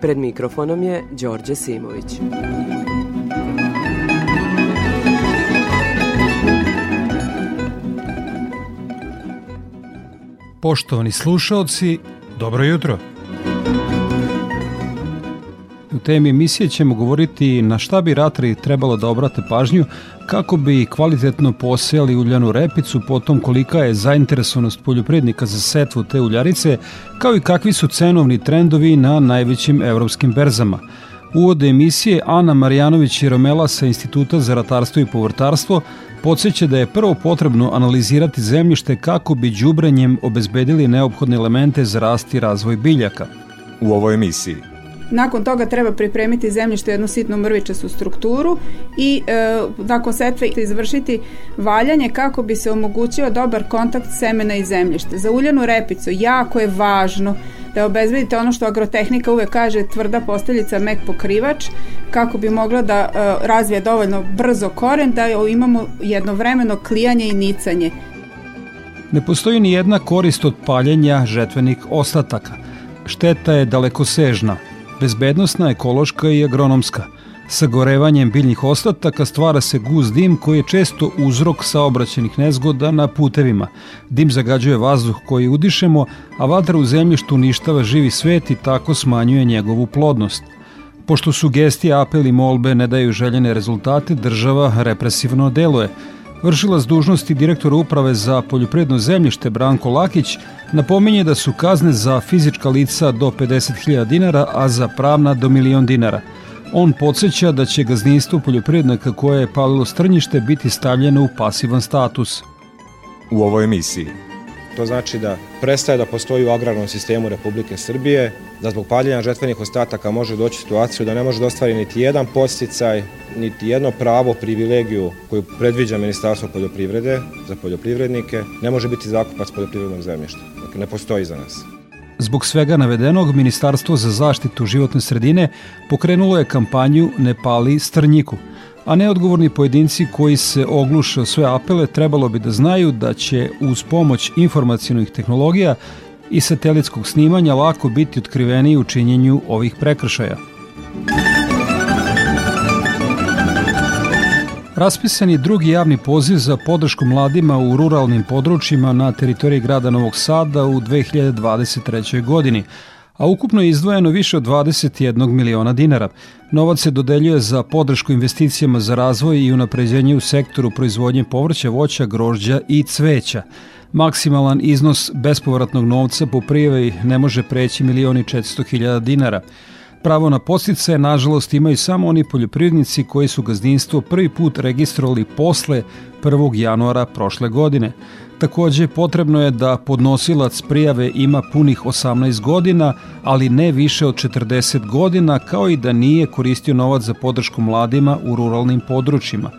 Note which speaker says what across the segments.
Speaker 1: Pred mikrofonom je Đorđe Simović.
Speaker 2: Poštovani slušaoci, dobro jutro. Temi emisije ćemo govoriti na šta bi ratari trebalo da obrate pažnju kako bi kvalitetno posejali uljanu repicu, potom kolika je zainteresovanost poljoprivrednika za setvu te uljarice, kao i kakvi su cenovni trendovi na najvećim evropskim berzama. Uvode emisije Ana Marjanović i Romela sa Instituta za ratarstvo i povrtarstvo podsjeća da je prvo potrebno analizirati zemljište kako bi đubrenjem obezbedili neophodne elemente za rast i razvoj biljaka.
Speaker 3: u ovoj emisiji.
Speaker 4: Nakon toga treba pripremiti zemljište jednu sitnu mrvičastu strukturu i e, nakon setve izvršiti valjanje kako bi se omogućio dobar kontakt semena i zemljišta. Za uljanu repicu jako je važno da obezbedite ono što agrotehnika uvek kaže tvrda posteljica, mek pokrivač, kako bi mogla da e, razvije dovoljno brzo koren, da imamo jednovremeno klijanje i nicanje.
Speaker 2: Ne postoji ni jedna korist od paljenja žetvenih ostataka. Šteta je dalekosežna, bezbednostna, ekološka i agronomska. Sagorevanjem biljnih ostataka stvara se guz dim koji je često uzrok saobraćenih nezgoda na putevima. Dim zagađuje vazduh koji udišemo, a vatra u zemljištu uništava živi svet i tako smanjuje njegovu plodnost. Pošto sugestije, apel i molbe ne daju željene rezultate, država represivno deluje. Vršilac dužnosti direktora uprave za poljoprivredno zemljište Branko Lakić napominje da su kazne za fizička lica do 50.000 dinara, a za pravna do milion dinara. On podsjeća da će gazdinstvo poljoprivrednika koje je palilo strnjište biti stavljeno u pasivan status.
Speaker 3: U ovoj emisiji.
Speaker 5: To znači da prestaje da postoji u agrarnom sistemu Republike Srbije, da zbog paljenja žetvenih ostataka može doći situaciju da ne može da ostvari niti jedan posticaj, niti jedno pravo, privilegiju koju predviđa Ministarstvo poljoprivrede za poljoprivrednike, ne može biti zakupac poljoprivrednog zemljišta. Dakle, ne postoji za nas.
Speaker 2: Zbog svega navedenog, Ministarstvo za zaštitu životne sredine pokrenulo je kampanju Ne pali strnjiku, a neodgovorni pojedinci koji se ogluše o sve apele trebalo bi da znaju da će uz pomoć informacijonih tehnologija i satelitskog snimanja lako biti otkriveni u činjenju ovih prekršaja. Raspisan je drugi javni poziv za podršku mladima u ruralnim područjima na teritoriji grada Novog Sada u 2023. godini, a ukupno je izdvojeno više od 21 miliona dinara. Novac se dodeljuje za podršku investicijama za razvoj i unapređenje u sektoru proizvodnje povrća, voća, grožđa i cveća. Maksimalan iznos bespovratnog novca po prijavi ne može preći milioni 400 hiljada dinara. Pravo na postice, nažalost, imaju samo oni poljoprivrednici koji su gazdinstvo prvi put registrovali posle 1. januara prošle godine. Takođe, potrebno je da podnosilac prijave ima punih 18 godina, ali ne više od 40 godina, kao i da nije koristio novac za podršku mladima u ruralnim područjima.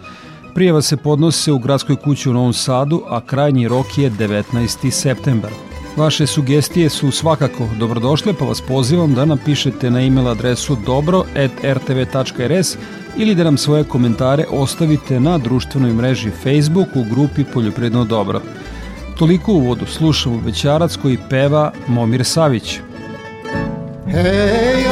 Speaker 2: Prijava se podnose u gradskoj kući u Novom Sadu, a krajnji rok je 19. septembar. Vaše sugestije su svakako dobrodošle, pa vas pozivam da napišete na e-mail adresu dobro.rtv.rs ili da nam svoje komentare ostavite na društvenoj mreži Facebook u grupi Poljoprivredno dobro. Toliko u vodu slušamo Bećarac koji peva Momir Savić.
Speaker 6: Hej,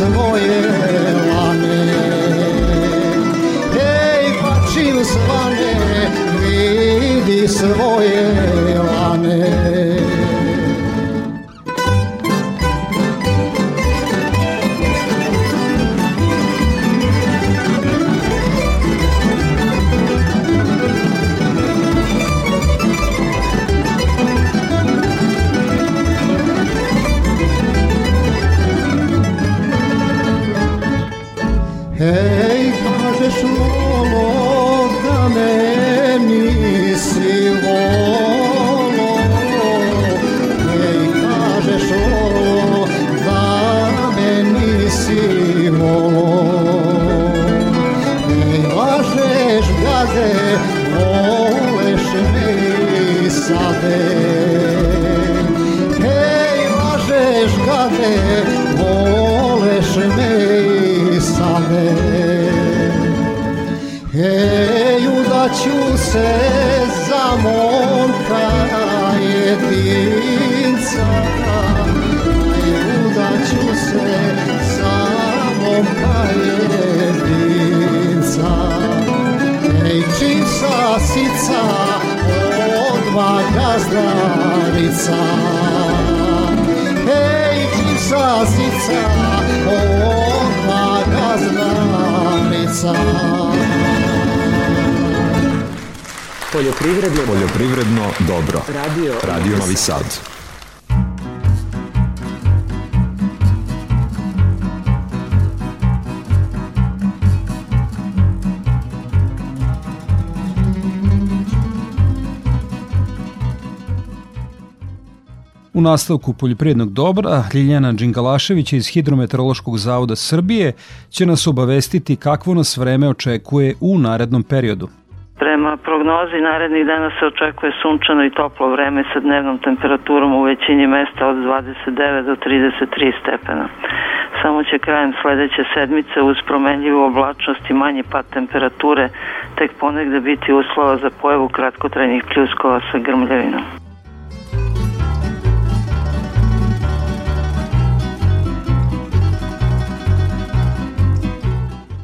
Speaker 6: svoje lane. Ej, pačim svane, vidi svoje lane se za momka jedinca. Udaću se za momka jedinca. Ej, čim sasica odva gazdarica. Ej, čim sasica odva gazdarica
Speaker 1: Poljoprivredno
Speaker 3: Poljoprivredno dobro.
Speaker 1: radio,
Speaker 3: Radio Novi Sad.
Speaker 2: U nastavku poljoprivrednog dobra Ljiljana Đingalaševića iz Hidrometeorološkog zavoda Srbije će nas obavestiti kakvo nas vreme očekuje u narednom periodu.
Speaker 7: Prema prognozi narednih dana se očekuje sunčano i toplo vreme sa dnevnom temperaturom u većini mesta od 29 do 33 stepena. Samo će krajem sledeće sedmice uz promenljivu oblačnost i manji pad temperature tek ponegde biti uslova za pojavu kratkotrajnih pljuskova sa grmljavinom.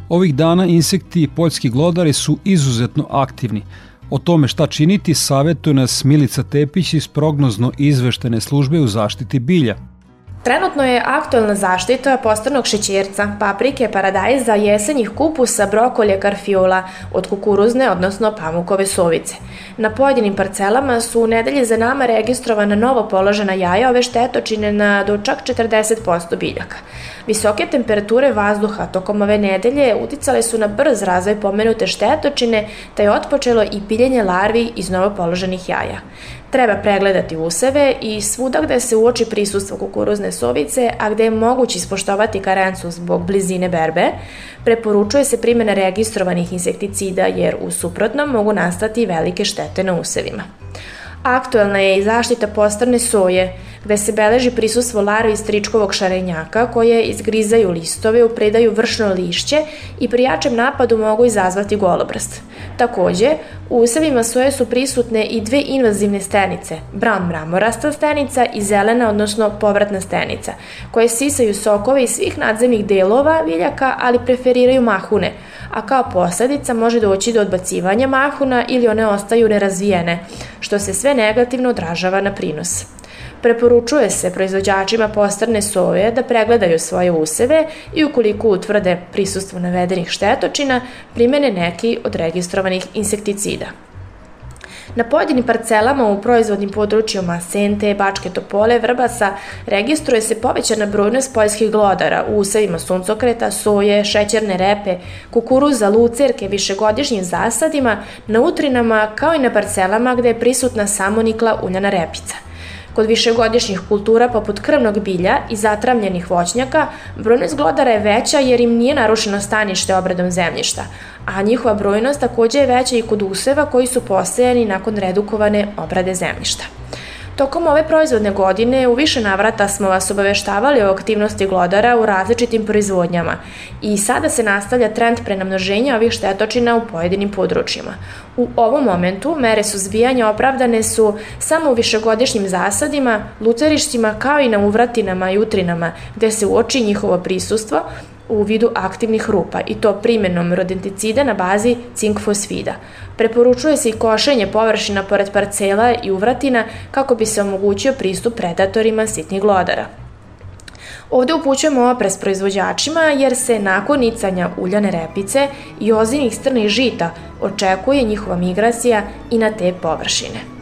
Speaker 2: Ovih dana insekti i poljski glodari su izuzetno aktivni. O tome šta činiti savjetuje nas Milica Tepić iz prognozno izveštene službe u zaštiti bilja.
Speaker 8: Trenutno je aktualna zaštita postanog šećerca, paprike, paradajza, jesenjih kupusa, brokolje, karfiola od kukuruzne, odnosno pamukove sovice. Na pojedinim parcelama su u nedelji za nama registrovana novo položena jaja ove štetočine na do čak 40% biljaka. Visoke temperature vazduha tokom ove nedelje uticale su na brz razvoj pomenute štetočine, te je otpočelo i piljenje larvi iz novo položenih jaja. Treba pregledati useve i svuda gde se uoči prisustvo kukuruzne sovice, a gde je moguće ispoštovati karencu zbog blizine berbe, preporučuje se primjena registrovanih insekticida jer u suprotnom mogu nastati velike štete na usevima. Aktuelna je i zaštita postrne soje, gde se beleži prisustvo larvi stričkovog šarenjaka koje izgrizaju listove, upredaju vršno lišće i pri jačem napadu mogu izazvati golobrast. Takođe, u usevima soje su prisutne i dve invazivne stenice, brown mramorasta stenica i zelena, odnosno povratna stenica, koje sisaju sokove iz svih nadzemnih delova viljaka, ali preferiraju mahune, a kao posledica može doći do odbacivanja mahuna ili one ostaju nerazvijene, što se sve negativno odražava na prinos. Preporučuje se proizvođačima postrne soje da pregledaju svoje useve i ukoliko utvrde prisustvo navedenih štetočina, primene neki od registrovanih insekticida. Na pojedinim parcelama u proizvodnim područjima Sente, Bačke Topole, Vrbasa registruje se povećana brojnost poljskih glodara u usevima suncokreta, soje, šećerne repe, kukuruza, lucerke, višegodišnjim zasadima, na utrinama kao i na parcelama gde je prisutna samonikla uljana repica. Kod višegodišnjih kultura poput krvnog bilja i zatramljenih voćnjaka, brojnost glodara je veća jer im nije narušeno stanište obradom zemljišta, a njihova brojnost takođe je veća i kod useva koji su posejani nakon redukovane obrade zemljišta. Tokom ove proizvodne godine u više navrata smo vas obaveštavali o aktivnosti glodara u različitim proizvodnjama i sada se nastavlja trend prenamnoženja ovih štetočina u pojedinim područjima. U ovom momentu mere suzbijanja opravdane su samo u višegodišnjim zasadima, lucerištima kao i na uvratinama i utrinama gde se uoči njihovo prisustvo, u vidu aktivnih rupa i to primjenom rodenticida na bazi cink fosfida. Preporučuje se i košenje površina pored parcela i uvratina kako bi se omogućio pristup predatorima sitnih glodara. Ovde upućujemo opres proizvođačima jer se nakon nicanja uljane repice i ozinih strnih žita očekuje njihova migracija i na te površine.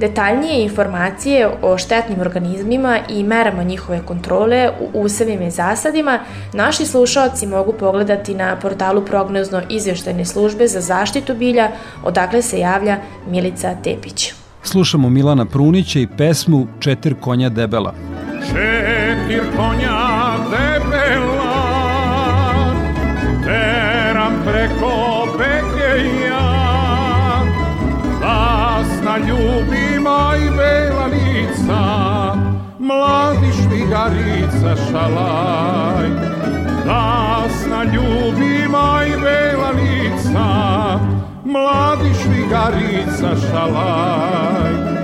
Speaker 8: Detaljnije informacije o štetnim organizmima i merama njihove kontrole u usevima i zasadima naši slušalci mogu pogledati na portalu prognozno izvještajne službe za zaštitu bilja, odakle se javlja Milica Tepić.
Speaker 2: Slušamo Milana Prunića i pesmu Četir konja debela.
Speaker 9: Četir konja mladi švigarica šalaj. Dasna ljubima i bela lica, mladi švigarica šalaj.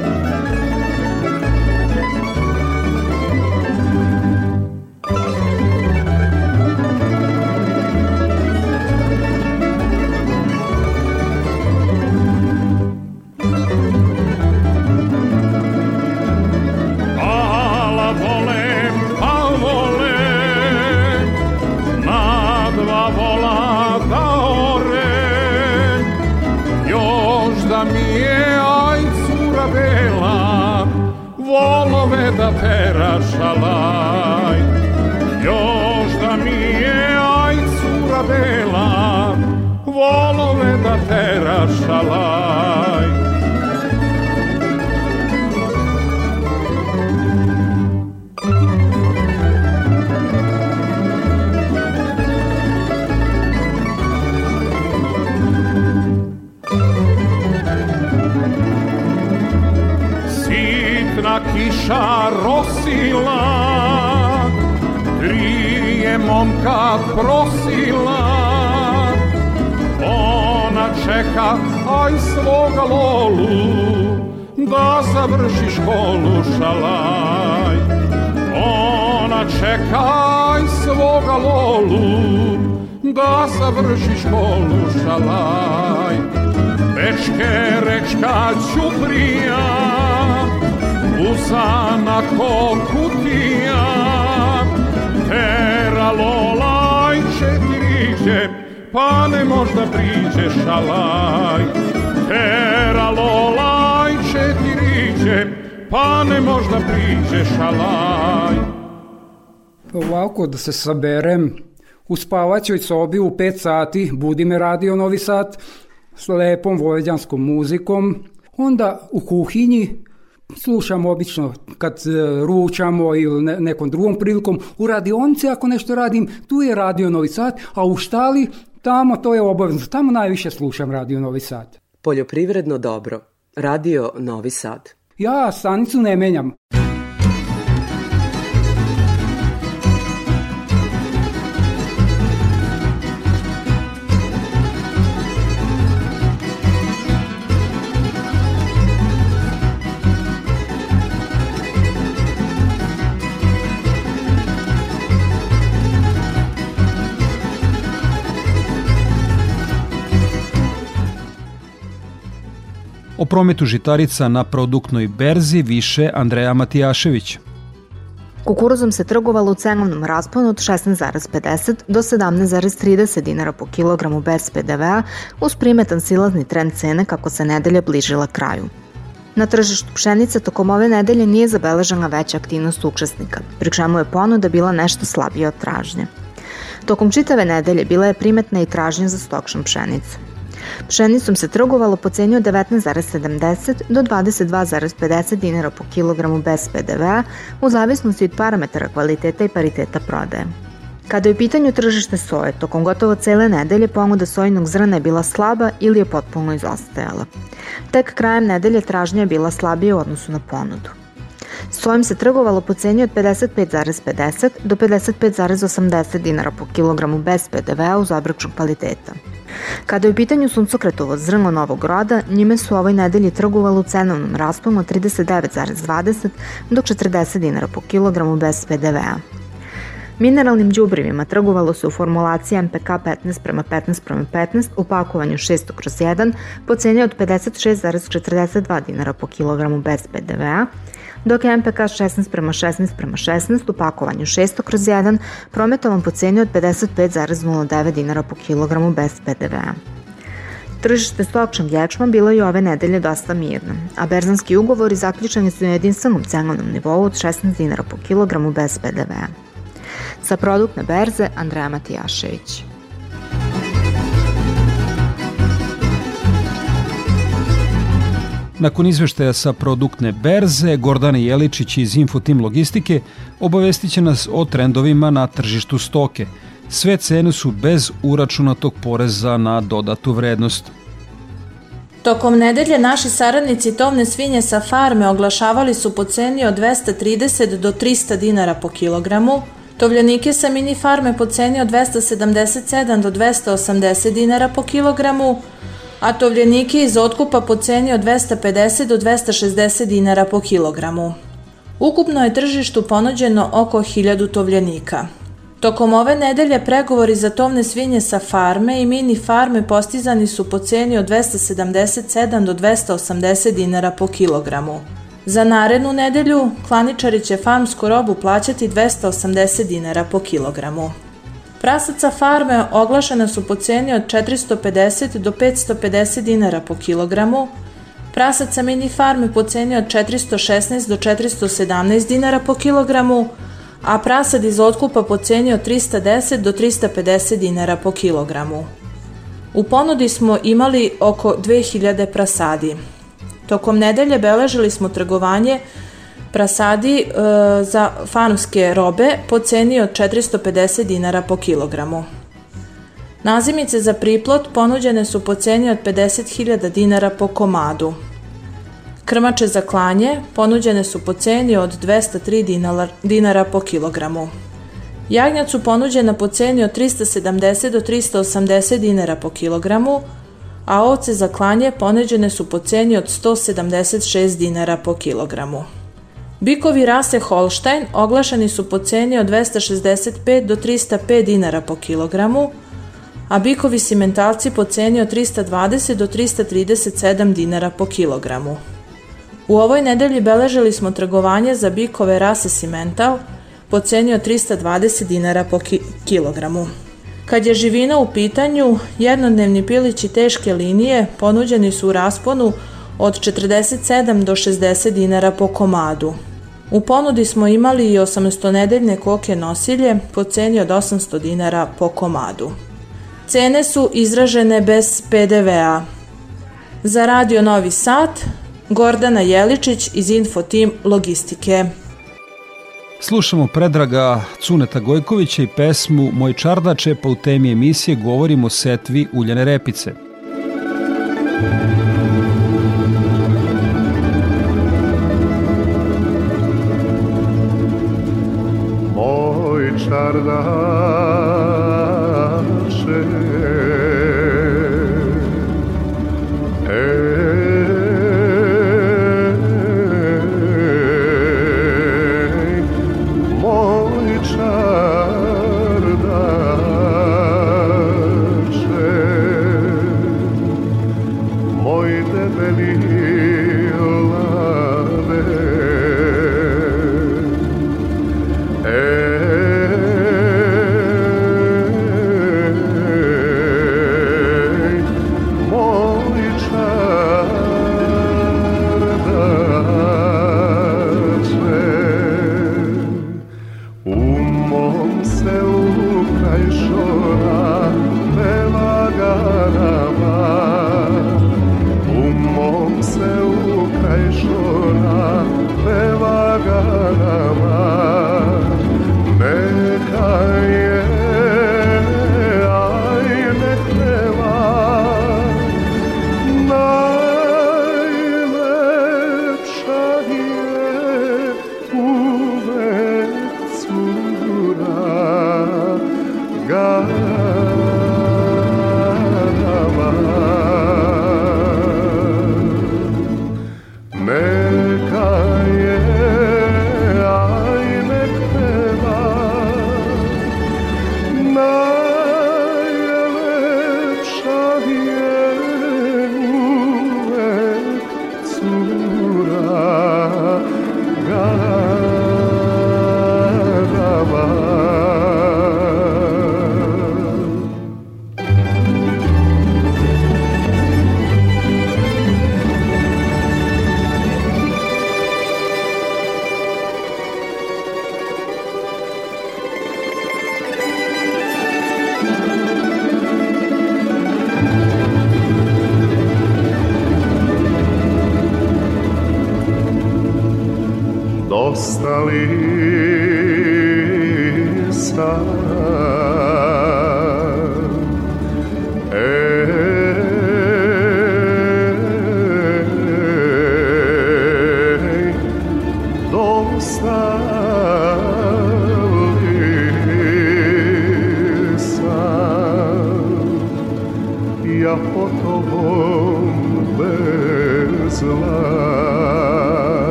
Speaker 9: Kiša rosila, tri je momka prosila, ona čeka aj svoga lolu, da završi školu šalaj. Ona čeka aj svoga lolu, da završi školu šalaj. Bečke rečka Ćuprija, usana ko kutija Tera lolaj četiriće pa ne možda priđe šalaj. Tera lolaj četiriće pa ne možda priđe šalaj.
Speaker 10: Ovako da se saberem u spavaćoj sobi u 5 sati budi me radio Novi Sad s lepom vojeđanskom muzikom. Onda u kuhinji slušamo obično kad e, ručamo ili nekom drugom prilikom. U radionici ako nešto radim, tu je radio Novi Sad, a u štali tamo to je obavezno. Tamo najviše slušam radio Novi Sad.
Speaker 1: Poljoprivredno dobro. Radio Novi Sad.
Speaker 10: Ja stanicu ne menjam.
Speaker 2: O prometu žitarica na produktnoj berzi više Andreja Matijašević.
Speaker 11: Kukuruzom se trgovalo u cenovnom rasponu od 16,50 do 17,30 dinara po kilogramu bez PDV-a uz primetan silazni trend cene kako se nedelja bližila kraju. Na tržištu pšenice tokom ove nedelje nije zabeležena veća aktivnost učesnika, pri čemu je ponuda bila nešto slabija od tražnje. Tokom čitave nedelje bila je primetna i tražnja za stokšnom pšenicom. Pšenicom se trgovalo po ceni od 19,70 do 22,50 dinara po kilogramu bez PDV-a u zavisnosti od parametara kvaliteta i pariteta prodaje. Kada je u pitanju tržište soje, tokom gotovo cele nedelje ponuda sojinog zrna je bila slaba ili je potpuno izostajala. Tek krajem nedelje tražnja je bila slabija u odnosu na ponudu. Sojem se trgovalo po ceni od 55,50 do 55,80 dinara po kilogramu bez PDV-a uz obračun kvaliteta. Kada je u pitanju suncokretovo zrno novog roda, njime su ovoj nedelji trgovalo u cenovnom rasponu od 39,20 do 40 dinara po kilogramu bez PDV-a. Mineralnim đubrivima trgovalo se u formulaciji MPK 15 prema 15 prema 15 u pakovanju 600 kroz 1 po ceni od 56,42 dinara po kilogramu bez PDV-a, dok je MPK 16 prema 16 prema 16 u pakovanju 600 kroz 1 prometovan po ceni od 55,09 dinara po kilogramu bez PDV-a. Tržište stočnog ječma bilo je ove nedelje dosta mirno, a berzanski ugovori zaključeni su na jedinstvenom cenovnom nivou od 16 dinara po kilogramu bez PDV-a. Sa produktne berze Andreja Matijašević.
Speaker 2: Nakon izveštaja sa produktne berze, Gordana Jeličić iz Infotim Logistike obavestit će nas o trendovima na tržištu stoke. Sve cene su bez uračunatog poreza na dodatu vrednost.
Speaker 12: Tokom nedelje naši saradnici tovne svinje sa farme oglašavali su po ceni od 230 do 300 dinara po kilogramu, tovljenike sa mini farme po ceni od 277 do 280 dinara po kilogramu, a tovljenike iz otkupa po ceni od 250 do 260 dinara po kilogramu. Ukupno je tržištu ponuđeno oko 1000 tovljenika. Tokom ove nedelje pregovori za tovne svinje sa farme i mini farme postizani su po ceni od 277 do 280 dinara po kilogramu. Za narednu nedelju klaničari će farmsku robu plaćati 280 dinara po kilogramu. Prasaca farme oglašena su po ceni od 450 do 550 dinara po kilogramu, prasaca mini farme po ceni od 416 do 417 dinara po kilogramu, a prasad iz otkupa po ceni od 310 do 350 dinara po kilogramu. U ponudi smo imali oko 2000 prasadi. Tokom nedelje beležili smo trgovanje prasadi e, za fanuske robe po ceni od 450 dinara po kilogramu. Nazimice za priplot ponuđene su po ceni od 50.000 dinara po komadu. Krmače za klanje ponuđene su po ceni od 203 dinara, po kilogramu. Jagnjac su ponuđena po ceni od 370 do 380 dinara po kilogramu, a ovce za klanje ponuđene su po ceni od 176 dinara po kilogramu. Bikovi rase Holstein oglašeni su po ceni od 265 do 305 dinara po kilogramu, a bikovi simentalci po ceni od 320 do 337 dinara po kilogramu. U ovoj nedelji beležili smo trgovanje za bikove rase simental po ceni od 320 dinara po ki kilogramu. Kad je živina u pitanju, jednodnevni pilići teške linije ponuđeni su u rasponu od 47 do 60 dinara po komadu. U ponudi smo imali i 800-nedeljne koke nosilje po ceni od 800 dinara po komadu. Cene su izražene bez PDV-a. Za Radio Novi Sad, Gordana Jeličić iz Infotim Logistike.
Speaker 2: Slušamo Predraga Cuneta Gojkovića i pesmu Moj čardače, pa u temi emisije govorimo o setvi uljene repice.
Speaker 13: Moj čardače,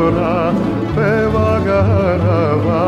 Speaker 13: šora peva garava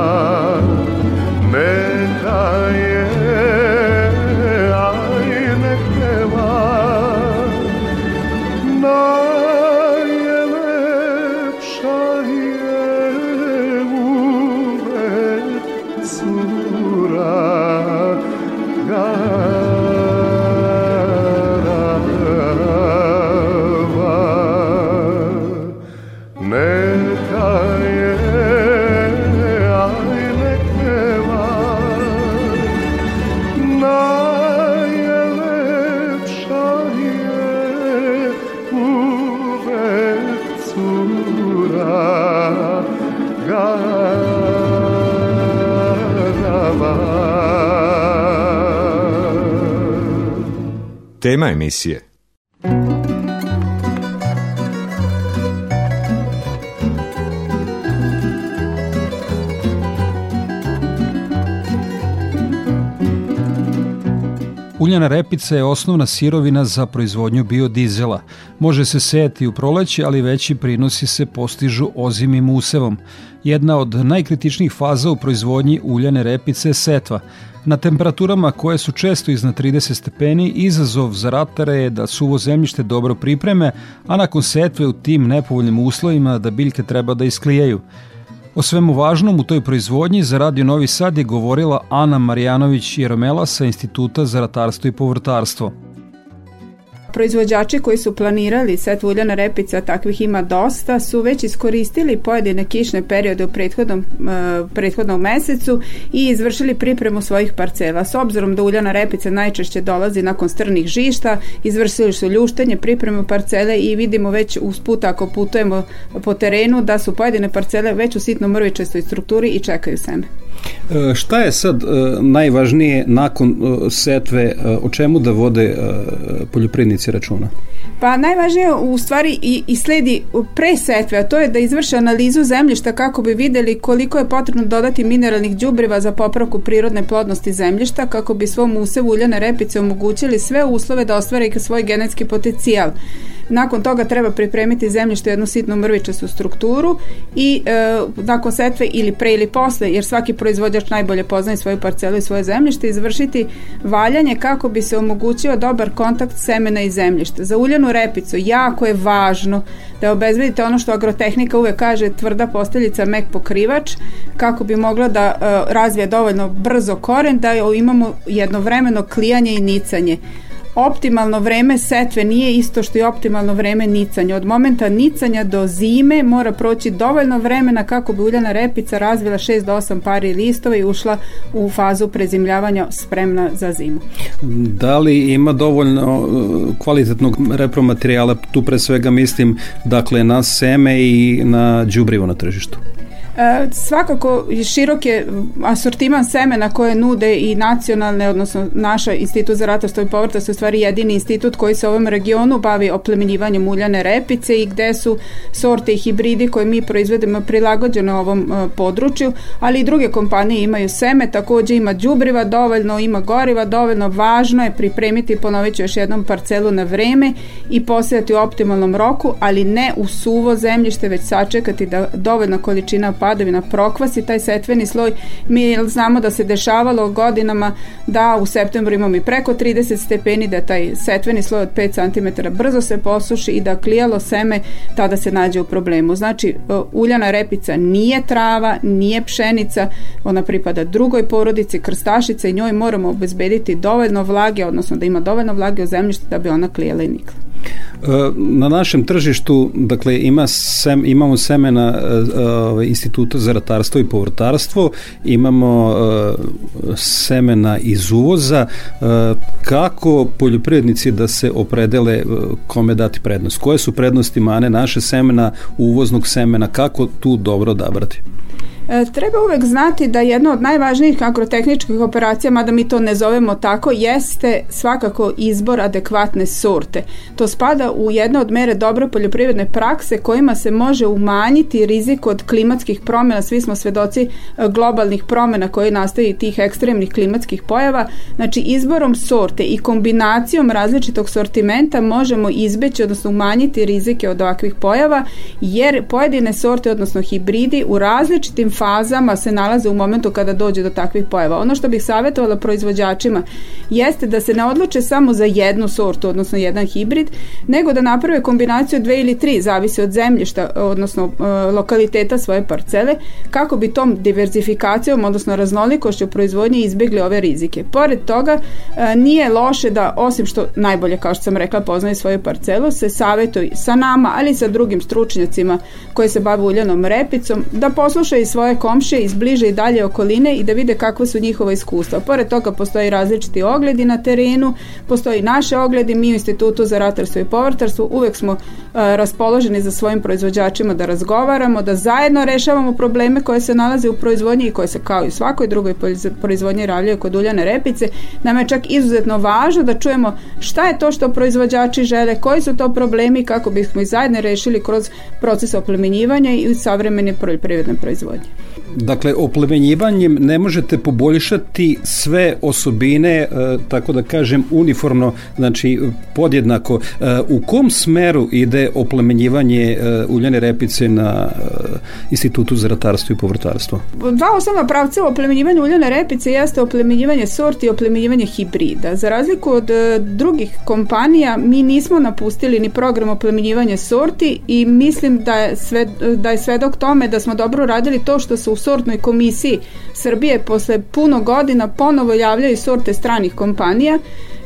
Speaker 5: emisije
Speaker 2: Uljana repica je osnovna sirovina za proizvodnju biodizela. Može se sejati u proleće, ali veći prinosi se postižu ozimim usevom. Jedna od najkritičnijih faza u proizvodnji uljane repice je setva. Na temperaturama koje su često iznad 30 stepeni, izazov za ratare je da suvo zemljište dobro pripreme, a nakon setve u tim nepovoljnim uslovima da biljke treba da isklijaju. O svemu važnom u toj proizvodnji za Radio Novi Sad je govorila Ana Marjanović Jeromela sa Instituta za ratarstvo i povrtarstvo.
Speaker 4: Proizvođači koji su planirali setvu uljana repica, takvih ima dosta, su već iskoristili pojedine kišne periode u prethodnom, e, prethodnom mesecu i izvršili pripremu svojih parcela. S obzirom da uljana repica najčešće dolazi nakon strnih žišta, izvršili su ljuštenje, pripremu parcele i vidimo već usput ako putujemo po terenu da su pojedine parcele već u sitno mrvičastoj strukturi i čekaju seme.
Speaker 14: E, Šta je sad e, najvažnije nakon e, setve, o čemu da vode poljoprivrednici računa?
Speaker 4: Pa najvažnije u stvari i, i sledi pre setve, a to je da izvrše analizu zemljišta kako bi videli koliko je potrebno dodati mineralnih đubriva za popravku prirodne plodnosti zemljišta kako bi svom usevu uljane repice omogućili sve uslove da ostvare svoj genetski potencijal. Nakon toga treba pripremiti zemljište jednu sitnu mrvičastu strukturu i e, nakon setve ili pre ili posle, jer svaki proizvođač najbolje poznaje svoju parcelu i svoje zemljište, izvršiti valjanje kako bi se omogućio dobar kontakt semena i zemljišta. Za uljanu repicu jako je važno da obezbedite ono što agrotehnika uvek kaže tvrda posteljica, mek pokrivač, kako bi mogla da e, razvije dovoljno brzo koren, da imamo jednovremeno klijanje i nicanje optimalno vreme setve nije isto što i optimalno vreme nicanja. Od momenta nicanja do zime mora proći dovoljno vremena kako bi uljana repica razvila 6 do 8 pari listova i ušla u fazu prezimljavanja spremna za zimu.
Speaker 14: Da li ima dovoljno e, kvalitetnog repromaterijala, tu pre svega mislim dakle na seme i na đubrivo na tržištu?
Speaker 4: E, svakako širok je asortiman semena koje nude i nacionalne, odnosno naša institut za ratarstvo i povrtarstvo je stvari jedini institut koji se u ovom regionu bavi oplemenjivanjem uljane repice i gde su sorte i hibridi koje mi proizvedemo prilagođene ovom e, području, ali i druge kompanije imaju seme, takođe ima đubriva dovoljno, ima goriva dovoljno, važno je pripremiti, ponovit ću još jednom parcelu na vreme i posejati u optimalnom roku, ali ne u suvo zemljište, već sačekati da dovoljna količina padavina prokvasi taj setveni sloj. Mi znamo da se dešavalo godinama da u septembru imamo i preko 30 stepeni, da taj setveni sloj od 5 cm brzo se posuši i da klijalo seme tada se nađe u problemu. Znači, e, uljana repica nije trava, nije pšenica, ona pripada drugoj porodici, krstašica i njoj moramo obezbediti dovoljno vlage, odnosno da ima dovoljno vlage u zemljištu da bi ona klijela i nikla.
Speaker 2: Na našem tržištu, dakle, ima sem, imamo semena uh, Instituta za ratarstvo i povrtarstvo, imamo uh, semena iz uvoza. Uh, kako poljoprivrednici da se opredele kome dati prednost? Koje su prednosti mane naše semena, uvoznog semena? Kako tu dobro odabrati?
Speaker 4: E, treba uvek znati da jedna od najvažnijih agrotehničkih operacija, mada mi to ne zovemo tako, jeste svakako izbor adekvatne sorte. To spada u jedno od mere dobre poljoprivredne prakse kojima se može umanjiti rizik od klimatskih promjena. Svi smo svedoci e, globalnih promjena koje nastaju tih ekstremnih klimatskih pojava. Znači izborom sorte i kombinacijom različitog sortimenta možemo izbeći, odnosno umanjiti rizike od ovakvih pojava, jer pojedine sorte, odnosno hibridi u različitim fazama se nalaze u momentu kada dođe do takvih pojava. Ono što bih savjetovala proizvođačima jeste da se ne odluče samo za jednu sortu, odnosno jedan hibrid, nego da naprave kombinaciju dve ili tri, zavisi od zemljišta, odnosno e, lokaliteta svoje parcele, kako bi tom diverzifikacijom, odnosno raznolikošću proizvodnje izbjegli ove rizike. Pored toga, e, nije loše da, osim što najbolje, kao što sam rekla, poznaje svoju parcelu, se savjetuju sa nama, ali i sa drugim stručnjacima koji se bave uljanom repicom, da poslušaju svoje svoje komšije iz bliže i dalje okoline i da vide kakva su njihova iskustva. Pored toga postoji različiti ogledi na terenu, postoji naše ogledi, mi u Institutu za ratarstvo i povrtarstvo uvek smo uh, raspoloženi za svojim proizvođačima da razgovaramo, da zajedno rešavamo probleme koje se nalaze u proizvodnji i koje se kao i u svakoj drugoj proizvodnji ravljaju kod uljane repice. Nama je čak izuzetno važno da čujemo šta je to što proizvođači žele, koji su to problemi kako bismo ih zajedno rešili kroz proces oplemenjivanja i savremene poljoprivredne proizvodnje.
Speaker 2: Dakle, oplemenjivanjem ne možete poboljšati sve osobine, e, tako da kažem, uniformno, znači podjednako. E, u kom smeru ide oplemenjivanje e, uljane repice na Institutu za ratarstvo i povrtarstvo?
Speaker 4: Dva osnovna pravca oplemenjivanja uljane repice jeste oplemenjivanje sorti i oplemenjivanje hibrida. Za razliku od drugih kompanija, mi nismo napustili ni program oplemenjivanja sorti i mislim da je, sve, da je svedok tome da smo dobro radili to što su sortnoj komisiji Srbije posle puno godina ponovo javljaju sorte stranih kompanija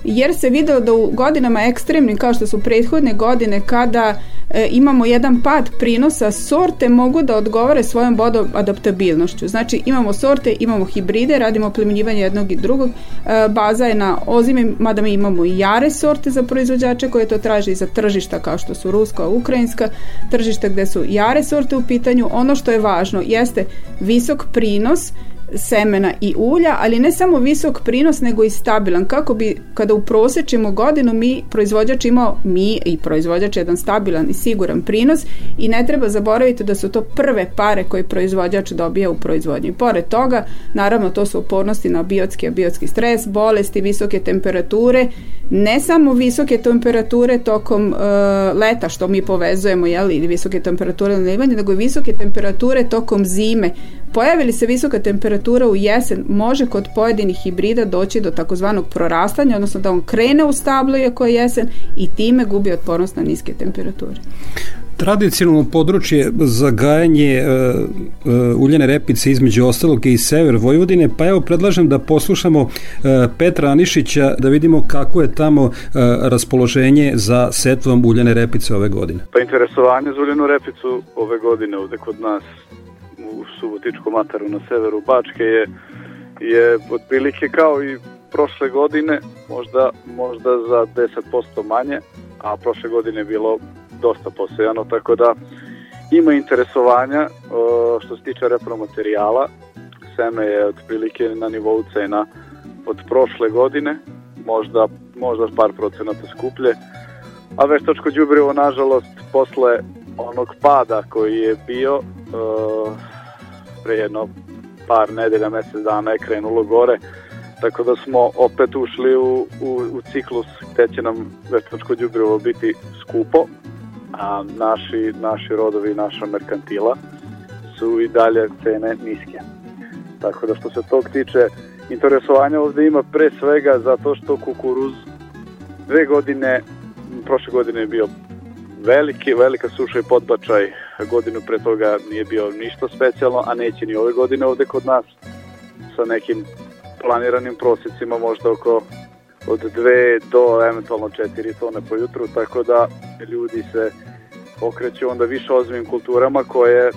Speaker 4: jer se video da u godinama ekstremnim kao što su prethodne godine kada e, imamo jedan pad prinosa sorte mogu da odgovore svojom adaptabilnošću. Znači imamo sorte, imamo hibride, radimo plemenjivanje jednog i drugog. E, baza je na ozimi, mada mi imamo i jare sorte za proizvođače koje to traže i za tržišta kao što su ruska, ukrajinska, tržišta gde su jare sorte u pitanju. Ono što je važno jeste visok prinos semena i ulja, ali ne samo visok prinos, nego i stabilan. Kako bi, kada uprosečimo godinu, mi, proizvođač imao, mi i proizvođač jedan stabilan i siguran prinos i ne treba zaboraviti da su to prve pare koje proizvođač dobija u proizvodnji. Pored toga, naravno, to su upornosti na biotski, biotski stres, bolesti, visoke temperature, ne samo visoke temperature tokom uh, leta, što mi povezujemo, jeli, visoke temperature na nego i visoke temperature tokom zime, Pojavili se visoka temperatura u jesen, može kod pojedinih hibrida doći do takozvanog prorastanja, odnosno da on krene u stablo iako je jesen i time gubi otpornost na niske temperature.
Speaker 2: Tradicionalno područje za gajanje uh, uh, uljene repice između ostalog i sever Vojvodine, pa evo predlažem da poslušamo uh, Petra Anišića da vidimo kako je tamo uh, raspoloženje za setvom uljene repice ove godine.
Speaker 15: Pa interesovanje za uljenu repicu ove godine ovde kod nas u Subotičkom ataru na severu Bačke je, je otprilike kao i prošle godine, možda, možda za 10% manje, a prošle godine je bilo dosta posejano, tako da ima interesovanja što se tiče repromaterijala. Seme je otprilike na nivou cena od prošle godine, možda, možda par procenata skuplje, a veštačko đubrivo nažalost posle onog pada koji je bio pre jedno par nedelja, mesec dana je krenulo gore, tako da smo opet ušli u, u, u ciklus gde će nam veštačko đubrivo biti skupo, a naši, naši rodovi, naša merkantila su i dalje cene niske. Tako da što se tog tiče, interesovanja ovde ima pre svega zato što kukuruz dve godine, prošle godine je bio veliki, velika suša i podbačaj, godinu pre toga nije bio ništa specijalno, a neće ni ove godine ovde kod nas sa nekim planiranim prosjecima možda oko od 2 do eventualno 4 tone po jutru, tako da ljudi se okreću onda više ozbiljnim kulturama koje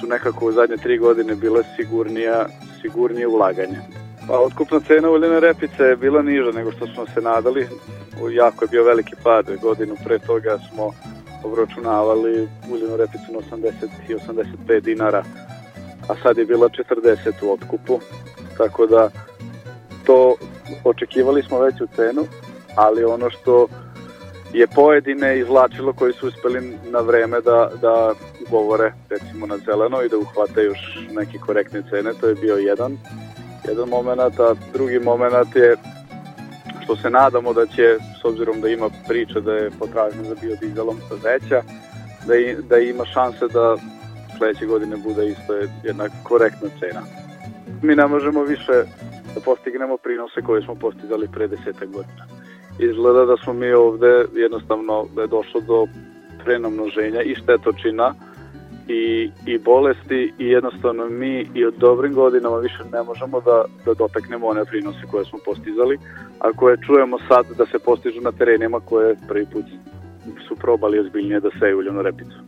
Speaker 15: su nekako u zadnje tri godine bile sigurnija, sigurnije ulaganje. Pa otkupna cena uljene repice je bila niža nego što smo se nadali. Jako je bio veliki pad. Godinu pre toga smo obračunavali uljenu repicu na 80 i 85 dinara, a sad je bila 40 u otkupu. Tako da to očekivali smo veću cenu, ali ono što je pojedine izvlačilo koji su uspeli na vreme da, da govore recimo na zeleno i da uhvate još neke korektne cene, to je bio jedan jedan moment, a drugi moment je što se nadamo da će, s obzirom da ima priča da je potražnja za biodizelom veća, da, i, da ima šanse da sledeće godine bude isto jedna korektna cena. Mi ne možemo više da postignemo prinose koje smo postizali pre deseta godina. Izgleda da smo mi ovde jednostavno da je došlo do prenamnoženja i štetočina, i, i bolesti i jednostavno mi i od dobrim godinama više ne možemo da, da dotaknemo one prinose koje smo postizali, a koje čujemo sad da se postižu na terenima koje prvi put su probali ozbiljnije da seju uljenu repicu.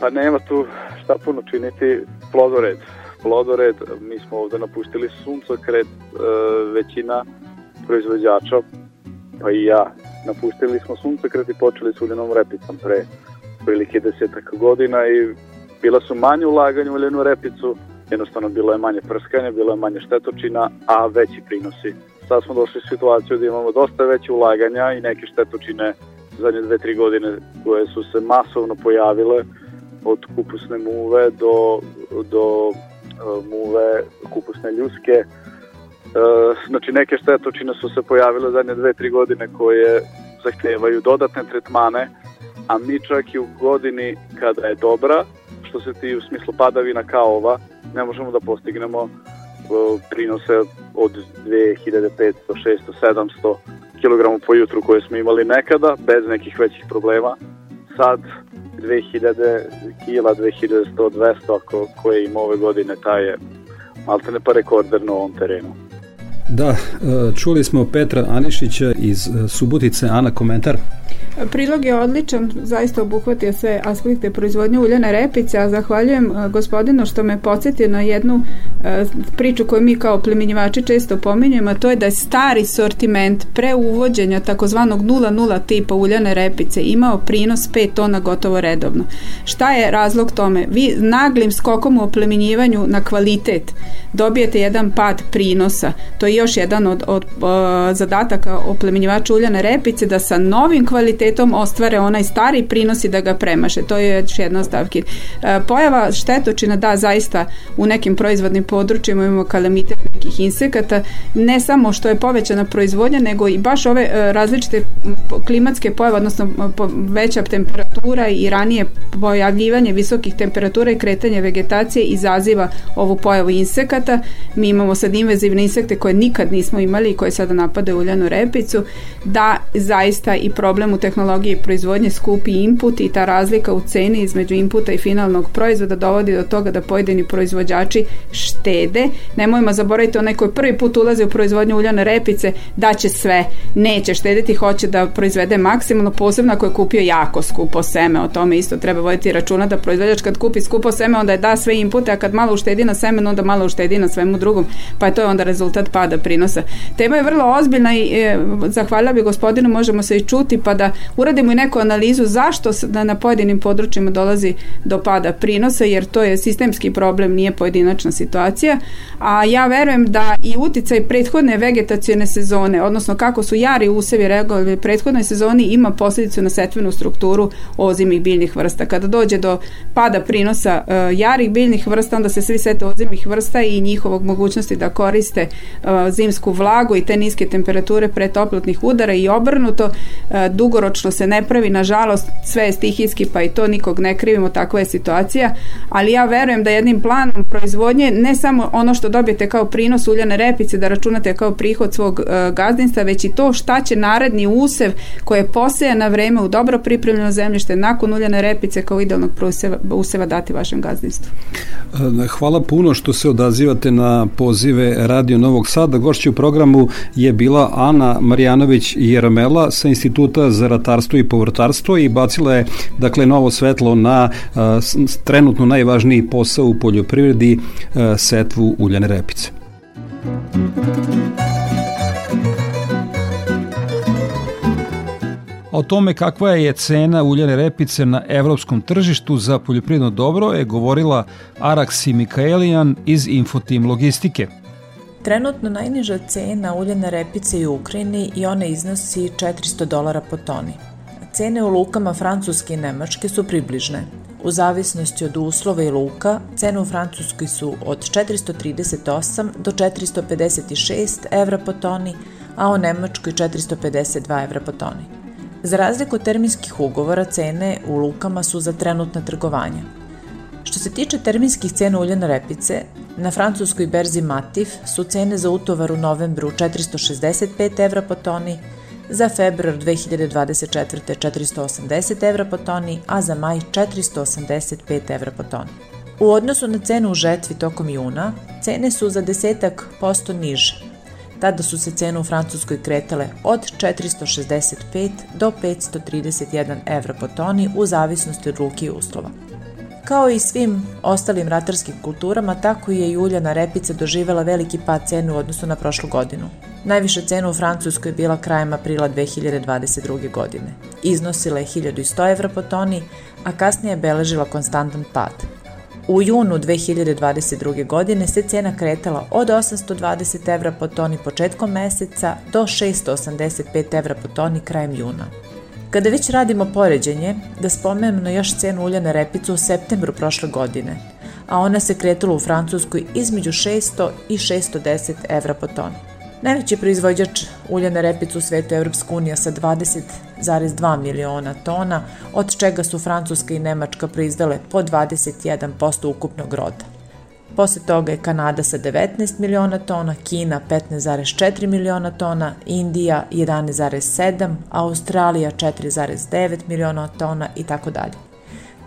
Speaker 15: Pa nema tu šta puno činiti plodored. Plodored, mi smo ovde napustili suncokret, e, većina proizvođača, pa i ja, napustili smo suncokret i počeli s uljenom repicom pre prilike desetak godina i bila su manje ulaganja u uljenu repicu, jednostavno bilo je manje prskanja, bilo je manje štetočina, a veći prinosi. Sad smo došli u situaciju da imamo dosta veće ulaganja i neke štetočine zadnje dve, tri godine koje su se masovno pojavile od kupusne muve do, do uh, muve kupusne ljuske. Uh, znači neke štetočine su se pojavile zadnje dve, tri godine koje zahtevaju dodatne tretmane, a mi čak i u godini kada je dobra, što se ti u smislu padavina kao ova, ne možemo da postignemo prinose od 2500, 600, 700 kg po jutru koje smo imali nekada, bez nekih većih problema. Sad 2000 kila, 2100, 200 ako koje ima ove godine, taj je maltene pa rekorder na ovom terenu.
Speaker 16: Da, e, čuli smo Petra Anišića iz e, Subotice. Ana, komentar?
Speaker 4: Prilog je odličan, zaista obuhvatio sve aspekte proizvodnje uljane repice, a zahvaljujem e, gospodinu što me podsjetio na jednu priču koju mi kao plemenjivači često pominjemo, a to je da je stari sortiment pre uvođenja takozvanog 0,0 tipa uljane repice imao prinos 5 tona gotovo redovno. Šta je razlog tome? Vi naglim skokom u oplemenjivanju na kvalitet dobijete jedan pad prinosa. To je još jedan od, od uh, zadataka oplemenjivača uljane repice da sa novim kvalitetom ostvare onaj stari prinos i da ga premaše. To je još jedna stavki. Uh, pojava štetočina da zaista u nekim proizvodnim područjima imamo kalamitet nekih insekata, ne samo što je povećana proizvodnja, nego i baš ove uh, različite klimatske pojave, odnosno veća temperatura i ranije pojavljivanje visokih temperatura i kretanje vegetacije izaziva ovu pojavu insekata. Mi imamo sad invazivne insekte koje nikad nismo imali i koje sada napadaju uljanu repicu, da zaista i problem u tehnologiji proizvodnje skupi input i ta razlika u ceni između inputa i finalnog proizvoda dovodi do toga da pojedini proizvođači štede. Nemojmo zaboraviti onaj koji prvi put ulazi u proizvodnju uljane repice da će sve, neće štediti, hoće da proizvede maksimalno, posebno ako je kupio jako skupo seme, o tome isto treba voditi računa da proizvođač kad kupi skupo seme onda je da sve inpute, a kad malo uštedi na semenu onda malo uštedi na svemu drugom, pa je to onda rezultat pada prinosa. Tema je vrlo ozbiljna i e, zahvalila bi gospodinu, možemo se i čuti pa da uradimo i neku analizu zašto da na pojedinim područjima dolazi do pada prinosa, jer to je sistemski problem, nije pojedinačna situacija, a ja verujem da i uticaj prethodne vegetacione sezone, odnosno kako su jari usevi reagovali prethodnoj sezoni ima posljedicu na setvenu strukturu ozimih biljnih vrsta. Kada dođe do pada prinosa uh, jarih biljnih vrsta, onda se svi sete ozimih vrsta i njihovog mogućnosti da koriste uh, zimsku vlagu i te niske temperature pre toplotnih udara i obrnuto, uh, dugoročno se ne pravi, nažalost, sve je stihijski, pa i to nikog ne krivimo, takva je situacija, ali ja verujem da jednim planom proizvodnje ne samo ono što dobijete kao prinos uljane repice, da računate kao prihod svog uh, gazdinstva, već i to šta će naredni usev koje poseje na vreme u dobro pripremljeno zemljište nakon uljane repice kao idealnog useva, useva dati vašem gazdinstvu.
Speaker 16: Hvala puno što se odazivate na pozive Radio Novog Sada. Gošće u programu je bila Ana Marjanović Jeromela sa Instituta za ratarstvo i povrtarstvo i bacila je dakle novo svetlo na a, trenutno najvažniji posao u poljoprivredi a, setvu uljane repice.
Speaker 2: O tome kakva je cena uljane repice na evropskom tržištu za poljoprivredno dobro je govorila Araksi Mikaelijan iz Infotim Logistike.
Speaker 17: Trenutno najniža cena uljane repice u Ukrajini i ona iznosi 400 dolara po toni. Cene u lukama Francuske i Nemačke su približne. U zavisnosti od uslova i luka, cene u Francuskoj su od 438 do 456 evra po toni, a u Nemačkoj 452 evra po toni. Za razliku od terminskih ugovora, cene u lukama su za trenutna trgovanja. Što se tiče terminskih cena uljene repice, na francuskoj berzi Matif su cene za utovar u novembru 465 evra po toni, za februar 2024. 480 evra po toni, a za maj 485 evra po toni. U odnosu na cenu u žetvi tokom juna, cene su za desetak posto niže. Tada su se cene u Francuskoj kretale od 465 do 531 evra po toni u zavisnosti od luke i uslova. Kao i svim ostalim ratarskim kulturama, tako je i uljana repica doživela veliki pad cene u odnosu na prošlu godinu. Najviša cena u Francuskoj je bila krajem aprila 2022. godine. Iznosila je 1100 evra po toni, a kasnije je beležila konstantan pad. U junu 2022. godine se cena kretala od 820 evra po toni početkom meseca do 685 evra po toni krajem juna. Kada već radimo poređenje, da spomenemo na još cenu uljane repice u septembru prošle godine, a ona se kretala u Francuskoj između 600 i 610 evra po toni. Najveći proizvođač uljane repice u svetu je Evropska unija sa 20,2 miliona tona, od čega su Francuska i Nemačka proizvele po 21% ukupnog roda. Posle toga je Kanada sa 19 miliona tona, Kina 15,4 miliona tona, Indija 11,7, Australija 4,9 miliona tona i tako dalje.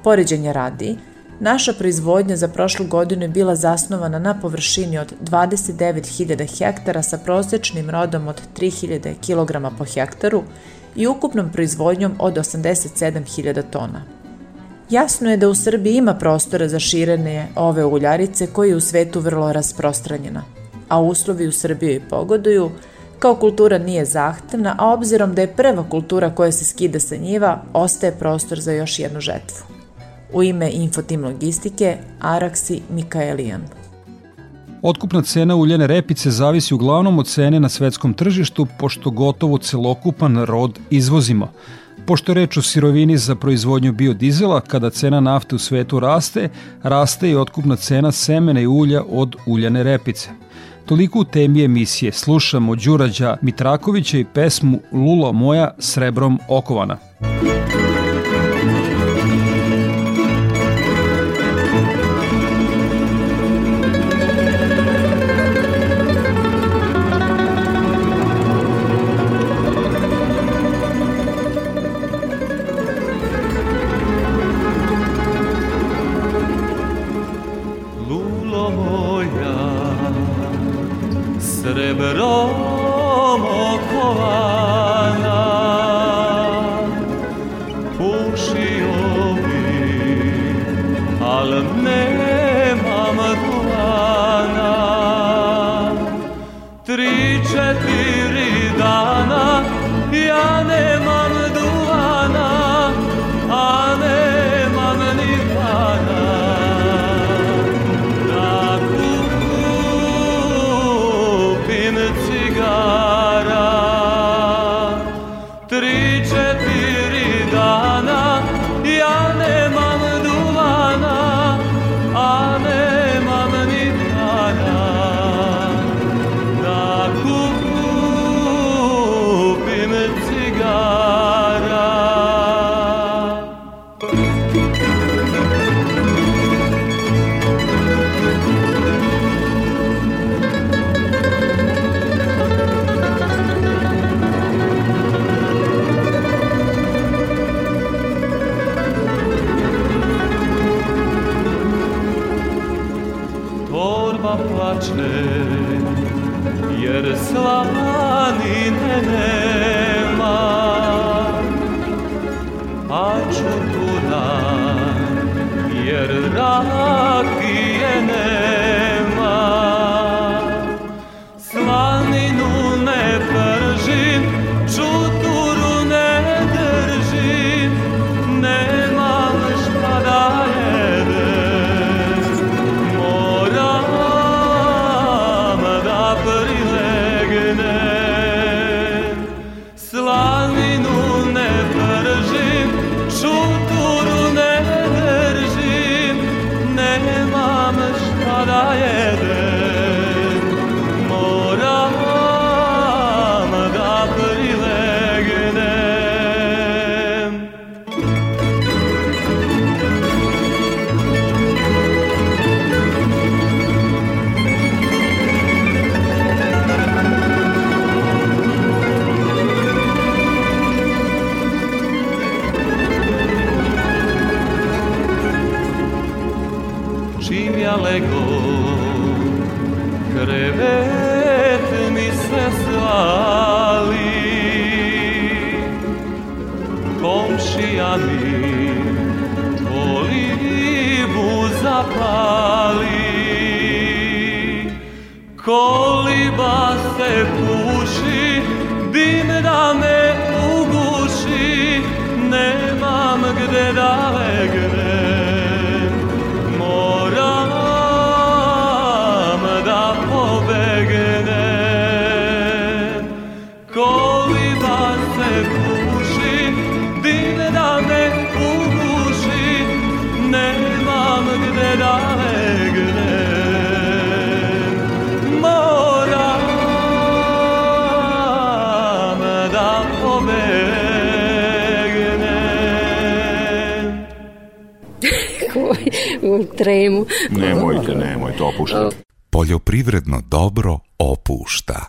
Speaker 17: Poređenja radi, Naša proizvodnja za prošlu godinu je bila zasnovana na površini od 29.000 hektara sa prosečnim rodom od 3.000 kg po hektaru i ukupnom proizvodnjom od 87.000 tona. Jasno je da u Srbiji ima prostora za širenje ove uljarice koji je u svetu vrlo rasprostranjena, a uslovi u Srbiji pogoduju, kao kultura nije zahtevna, a obzirom da je prva kultura koja se skida sa njiva, ostaje prostor za još jednu žetvu. U ime Infotim Logistike, Araksi Mikaelijan.
Speaker 2: Otkupna cena uljene repice zavisi uglavnom od cene na svetskom tržištu, pošto gotovo celokupan rod izvozimo. Pošto je reč o sirovini za proizvodnju biodizela, kada cena nafte u svetu raste, raste i otkupna cena semena i ulja od uljane repice. Toliko u temi emisije slušamo Đurađa Mitrakovića i pesmu Lula moja srebrom okovana. Muzika
Speaker 18: Nemojte, nemojte, opuštajte.
Speaker 19: Poljoprivredno dobro opušta.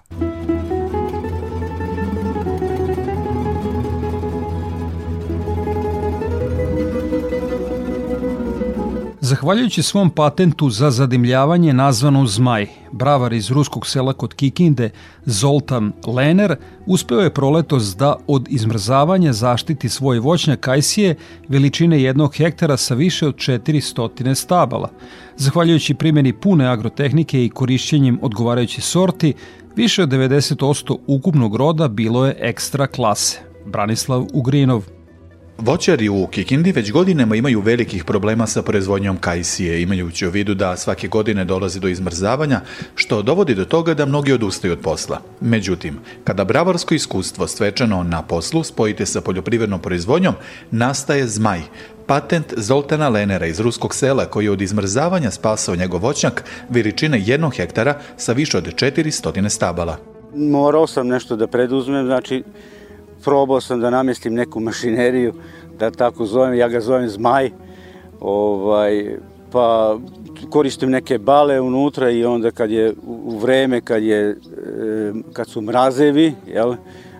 Speaker 2: Zahvaljujući svom patentu za zadimljavanje nazvanom Zmaj, bravar iz ruskog sela kod Kikinde, Zoltan Lener, uspeo je proletos da od izmrzavanja zaštiti svoj voćnjak kajsije veličine jednog hektara sa više od 400 stabala. Zahvaljujući primjeni pune agrotehnike i korišćenjem odgovarajućih sorti, više od 90% ukupnog roda bilo je ekstra klase. Branislav Ugrinov.
Speaker 20: Voćari u Kikindi već godinama imaju velikih problema sa proizvodnjom kajsije, imajući u vidu da svake godine dolazi do izmrzavanja, što dovodi do toga da mnogi odustaju od posla. Međutim, kada bravarsko iskustvo stečeno na poslu spojite sa poljoprivrednom proizvodnjom, nastaje zmaj, patent Zoltana Lenera iz ruskog sela koji je od izmrzavanja spasao njegov voćnjak veličine jednog hektara sa više od 400 stabala.
Speaker 21: Morao sam nešto da preduzmem, znači probao sam da namestim neku mašineriju, da tako zovem, ja ga zovem zmaj, ovaj, pa koristim neke bale unutra i onda kad je u vreme, kad, je, kad su mrazevi, jel,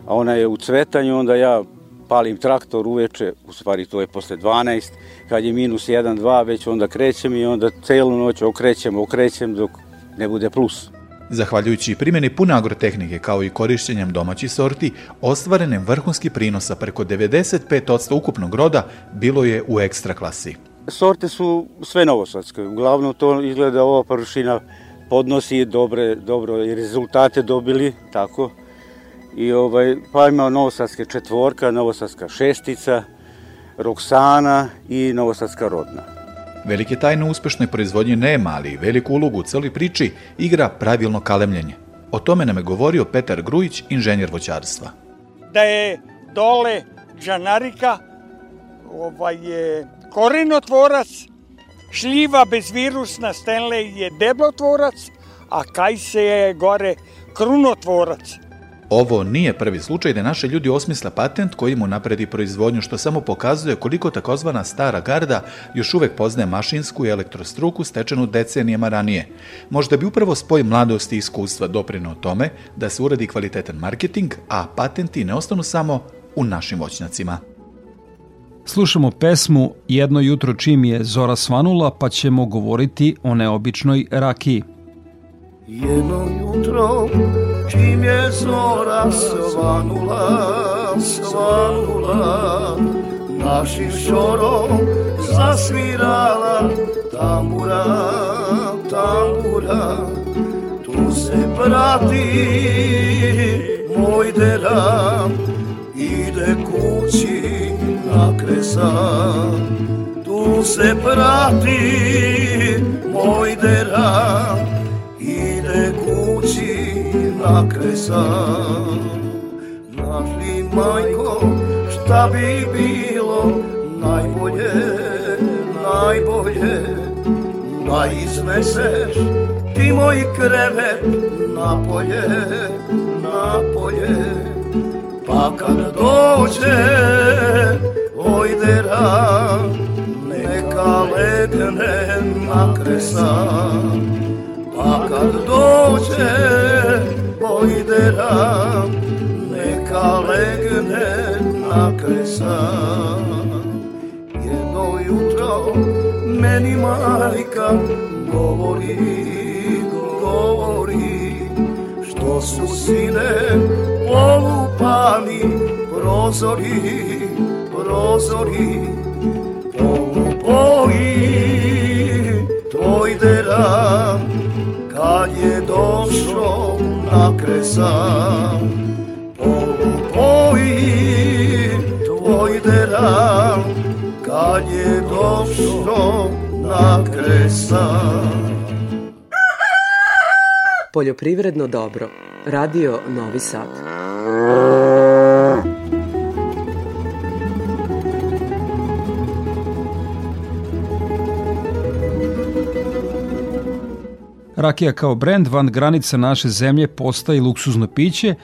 Speaker 21: a ona je u cvetanju, onda ja palim traktor uveče, u stvari to je posle 12, kad je minus 1, 2, već onda krećem i onda celu noć okrećem, okrećem dok ne bude plus.
Speaker 20: Zahvaljujući primjeni pune agrotehnike kao i korišćenjem domaćih sorti, ostvaren vrhunski prinosa preko 95% ukupnog roda bilo je u ekstra klasi.
Speaker 21: Sorte su sve novosadske. Uglavnom to izgleda ova površina podnosi dobre, dobro i rezultate dobili, tako. I ovaj, pa ima novosadske četvorka, novosadska šestica, Roksana i novosadska rodna.
Speaker 20: Velike tajne uspešnoj proizvodnji nema, ali veliku ulogu u celoj priči igra pravilno kalemljenje. O tome nam je govorio Petar Grujić, inženjer voćarstva.
Speaker 22: Da je dole džanarika, ovaj je korenotvorac, šljiva bezvirusna Stanley je deblotvorac, a kajse je gore krunotvorac.
Speaker 20: Ovo nije prvi slučaj da naše ljudi osmisla patent koji mu napredi proizvodnju, što samo pokazuje koliko takozvana stara garda još uvek poznaje mašinsku i elektrostruku stečenu decenijama ranije. Možda bi upravo spoj mladosti i iskustva doprinao tome da se uradi kvalitetan marketing, a patenti ne ostanu samo u našim voćnjacima.
Speaker 2: Slušamo pesmu Jedno jutro čim je zora svanula, pa ćemo govoriti o neobičnoj rakiji.
Speaker 23: Jedno jutro čim je zora svanula, svanula Našim šorom zasvirala tambura, tambura Tu se prati moj deram Ide kući na kresan Tu se prati moj deram kući na kresan Znaš li majko šta bi bilo najbolje, najbolje? Da izneseš ti moj krevet napolje, napolje. Pa kad dođe ojdera Neka legne na Pa kad dođe ojdera Neka legne na kresan. Jedno jutro meni majka govori, govori Što su sine polupani prozori, prozori. Polupoji tvoj deram kad je došao na kresan Polupoji tvoj deram kad je došao na kresan
Speaker 1: Poljoprivredno dobro. Radio Novi Sad.
Speaker 2: Rakija kao brend van granica naše zemlje postaje luksuzno piće,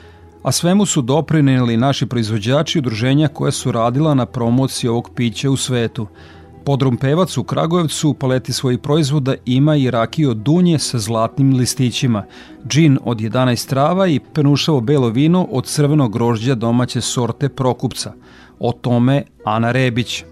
Speaker 2: a svemu su doprineli naši proizvođači udruženja koja su radila na promociji ovog pića u svetu. Podrum pevac u Kragujevcu u paleti svojih proizvoda ima i rakiju dunje sa zlatnim listićima, džin od 11 trava i penušavo belo vino od crvenog grožđa domaće sorte Prokupca. O tome Ana Rebić.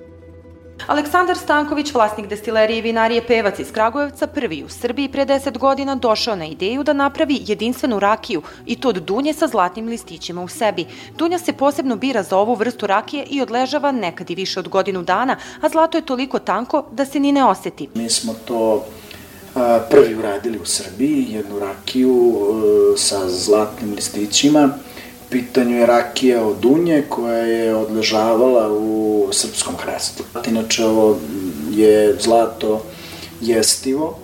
Speaker 24: Aleksandar Stanković, vlasnik destilerije i vinarije Pevac iz Kragujevca, prvi u Srbiji pre 10 godina došao na ideju da napravi jedinstvenu rakiju i to od dunje sa zlatnim listićima u sebi. Dunja se posebno bira za ovu vrstu rakije i odležava nekad i više od godinu dana, a zlato je toliko tanko da se ni ne oseti.
Speaker 25: Mi smo to prvi uradili u Srbiji, jednu rakiju a, sa zlatnim listićima pitanju je rakija od Dunje koja je odležavala u srpskom hrestu. Inače ovo je zlato jestivo,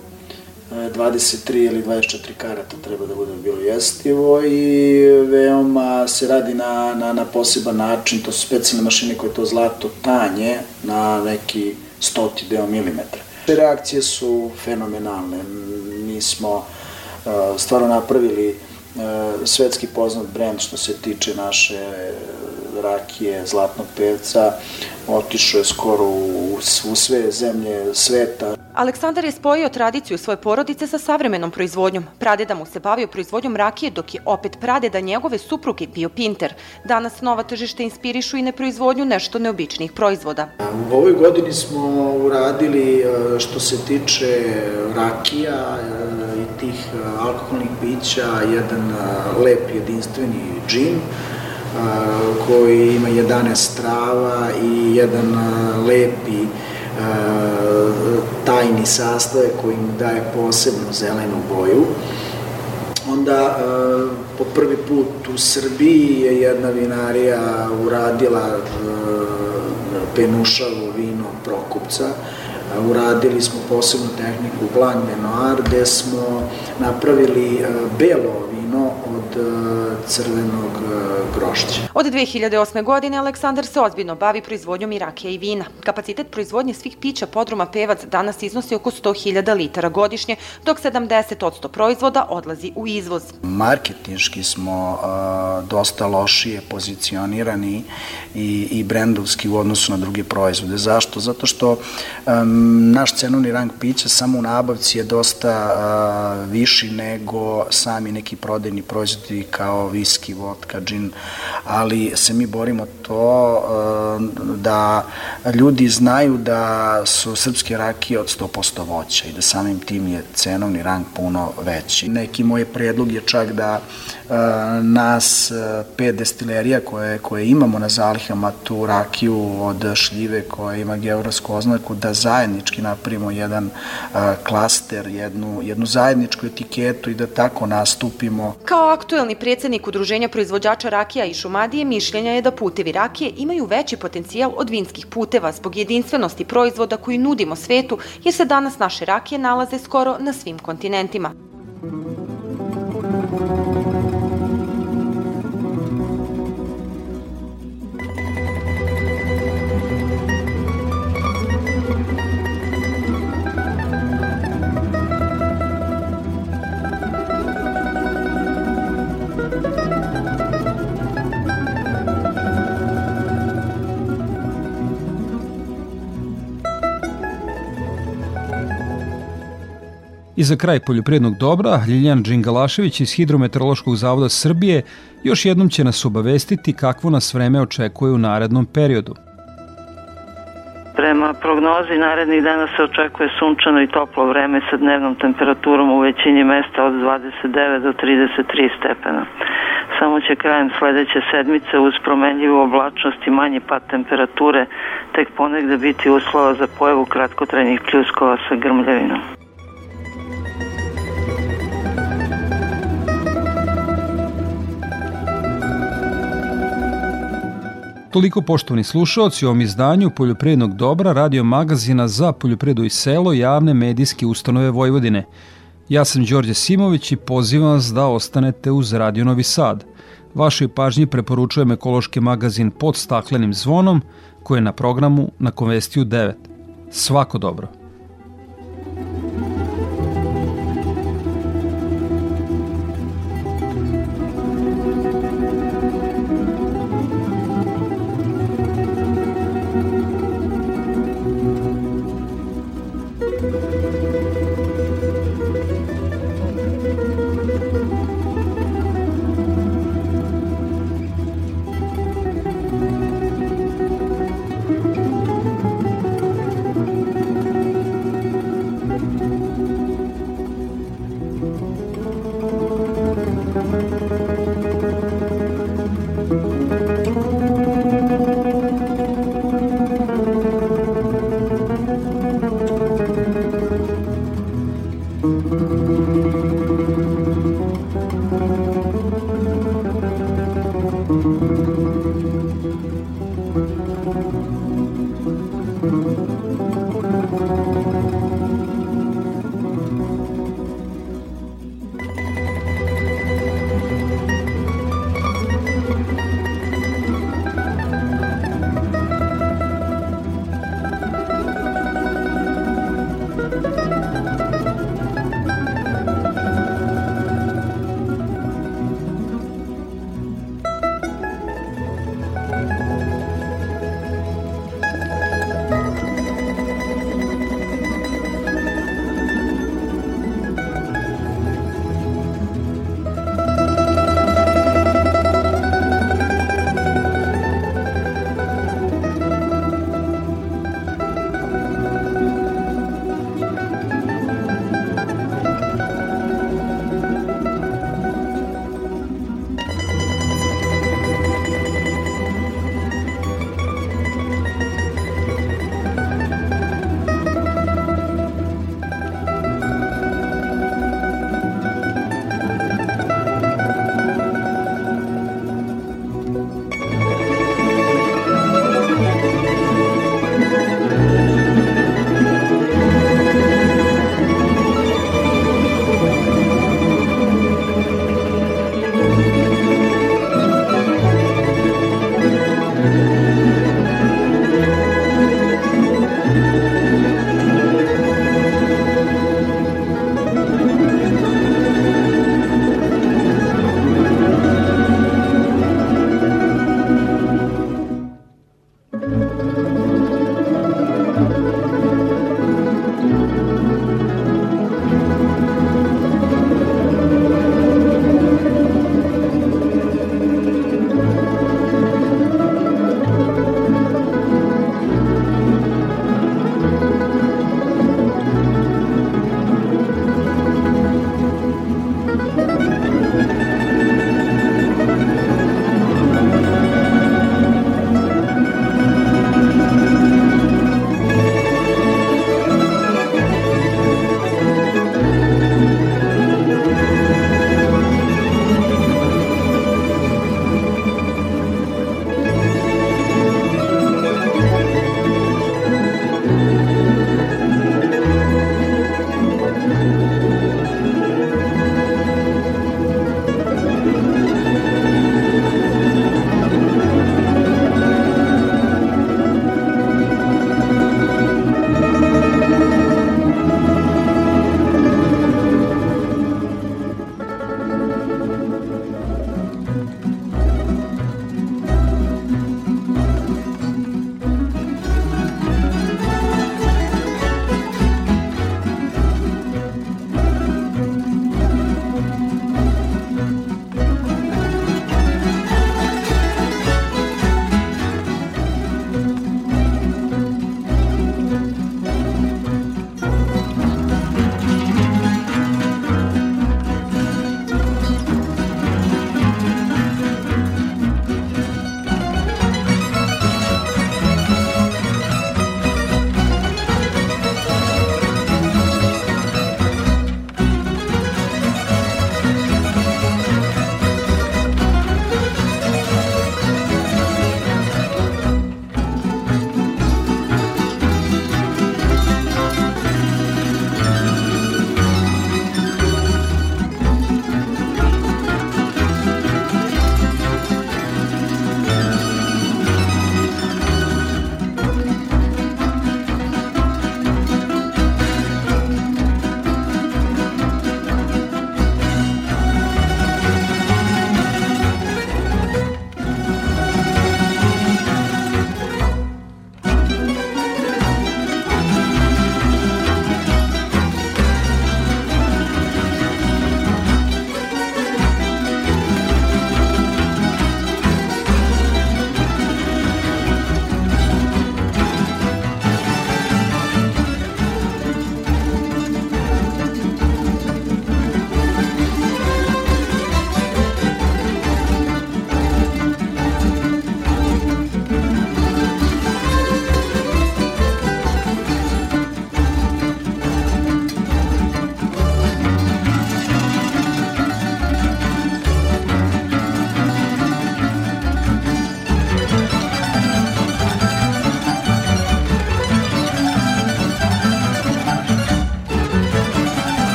Speaker 25: 23 ili 24 karata treba da bude bilo jestivo i veoma se radi na, na, na poseban način, to su specijalne mašine koje to zlato tanje na neki stoti deo milimetra. Reakcije su fenomenalne. Mi smo uh, stvarno napravili svetski poznat brend što se tiče naše rakije Zlatnog pevca, otišao je skoro u, u sve zemlje sveta.
Speaker 24: Aleksandar je spojio tradiciju svoje porodice sa savremenom proizvodnjom. Pradeda mu se bavio proizvodnjom rakije, dok je opet pradeda njegove supruge bio pinter. Danas nova tržište inspirišu i ne proizvodnju nešto neobičnih proizvoda.
Speaker 25: U ovoj godini smo uradili što se tiče rakija i tih alkoholnih pića, jedan lep jedinstveni džin, koji ima 11 trava i jedan lepi tajni sastave koji mu daje posebnu zelenu boju. Onda po prvi put u Srbiji je jedna vinarija uradila penušavo vino Prokupca, uradili smo posebnu tehniku Blanc de Noir, gde smo napravili belo od crvenog grošća.
Speaker 24: Od 2008. godine Aleksandar se ozbiljno bavi proizvodnjom i rakije i vina. Kapacitet proizvodnje svih pića podruma Pevac danas iznosi oko 100.000 litara godišnje, dok 70% proizvoda odlazi u izvoz.
Speaker 25: Marketinški smo uh, dosta lošije pozicionirani i, i brendovski u odnosu na druge proizvode. Zašto? Zato što naš cenovni rang pića samo u nabavci je dosta uh, viši nego sami neki prodajni proizvodi kao viski, vodka, džin, ali ali se mi borimo to da ljudi znaju da su srpske rakije od 100% voća i da samim tim je cenovni rang puno veći. Neki moj predlog je čak da nas pet destilerija koje, koje imamo na zalihama tu rakiju od šljive koja ima geografsku oznaku da zajednički napravimo jedan klaster, jednu, jednu zajedničku etiketu i da tako nastupimo.
Speaker 24: Kao aktuelni predsednik Udruženja proizvođača rakija i šumadije mišljenja je da putevi rakije imaju veći potencijal od vinskih puteva zbog jedinstvenosti proizvoda koji nudimo svetu jer se danas naše rakije nalaze skoro na svim kontinentima.
Speaker 2: I za kraj poljoprivrednog dobra, Ljiljan Đingalašević iz Hidrometeorološkog zavoda Srbije još jednom će nas obavestiti kakvo nas vreme očekuje u narednom periodu.
Speaker 26: Prema prognozi narednih dana se očekuje sunčano i toplo vreme sa dnevnom temperaturom u većini mesta od 29 do 33 stepena. Samo će krajem sledeće sedmice uz promenljivu oblačnost i manji pad temperature tek ponegde biti uslova za pojavu kratkotrajnih pljuskova sa grmljavinom.
Speaker 2: Toliko poštovani slušalci u ovom izdanju Poljoprivrednog dobra radio magazina za poljoprivredu i selo javne medijske ustanove Vojvodine. Ja sam Đorđe Simović i pozivam vas da ostanete uz Radio Novi Sad. Vašoj pažnji preporučujem ekološki magazin pod staklenim zvonom koji je na programu na Konvestiju 9. Svako dobro!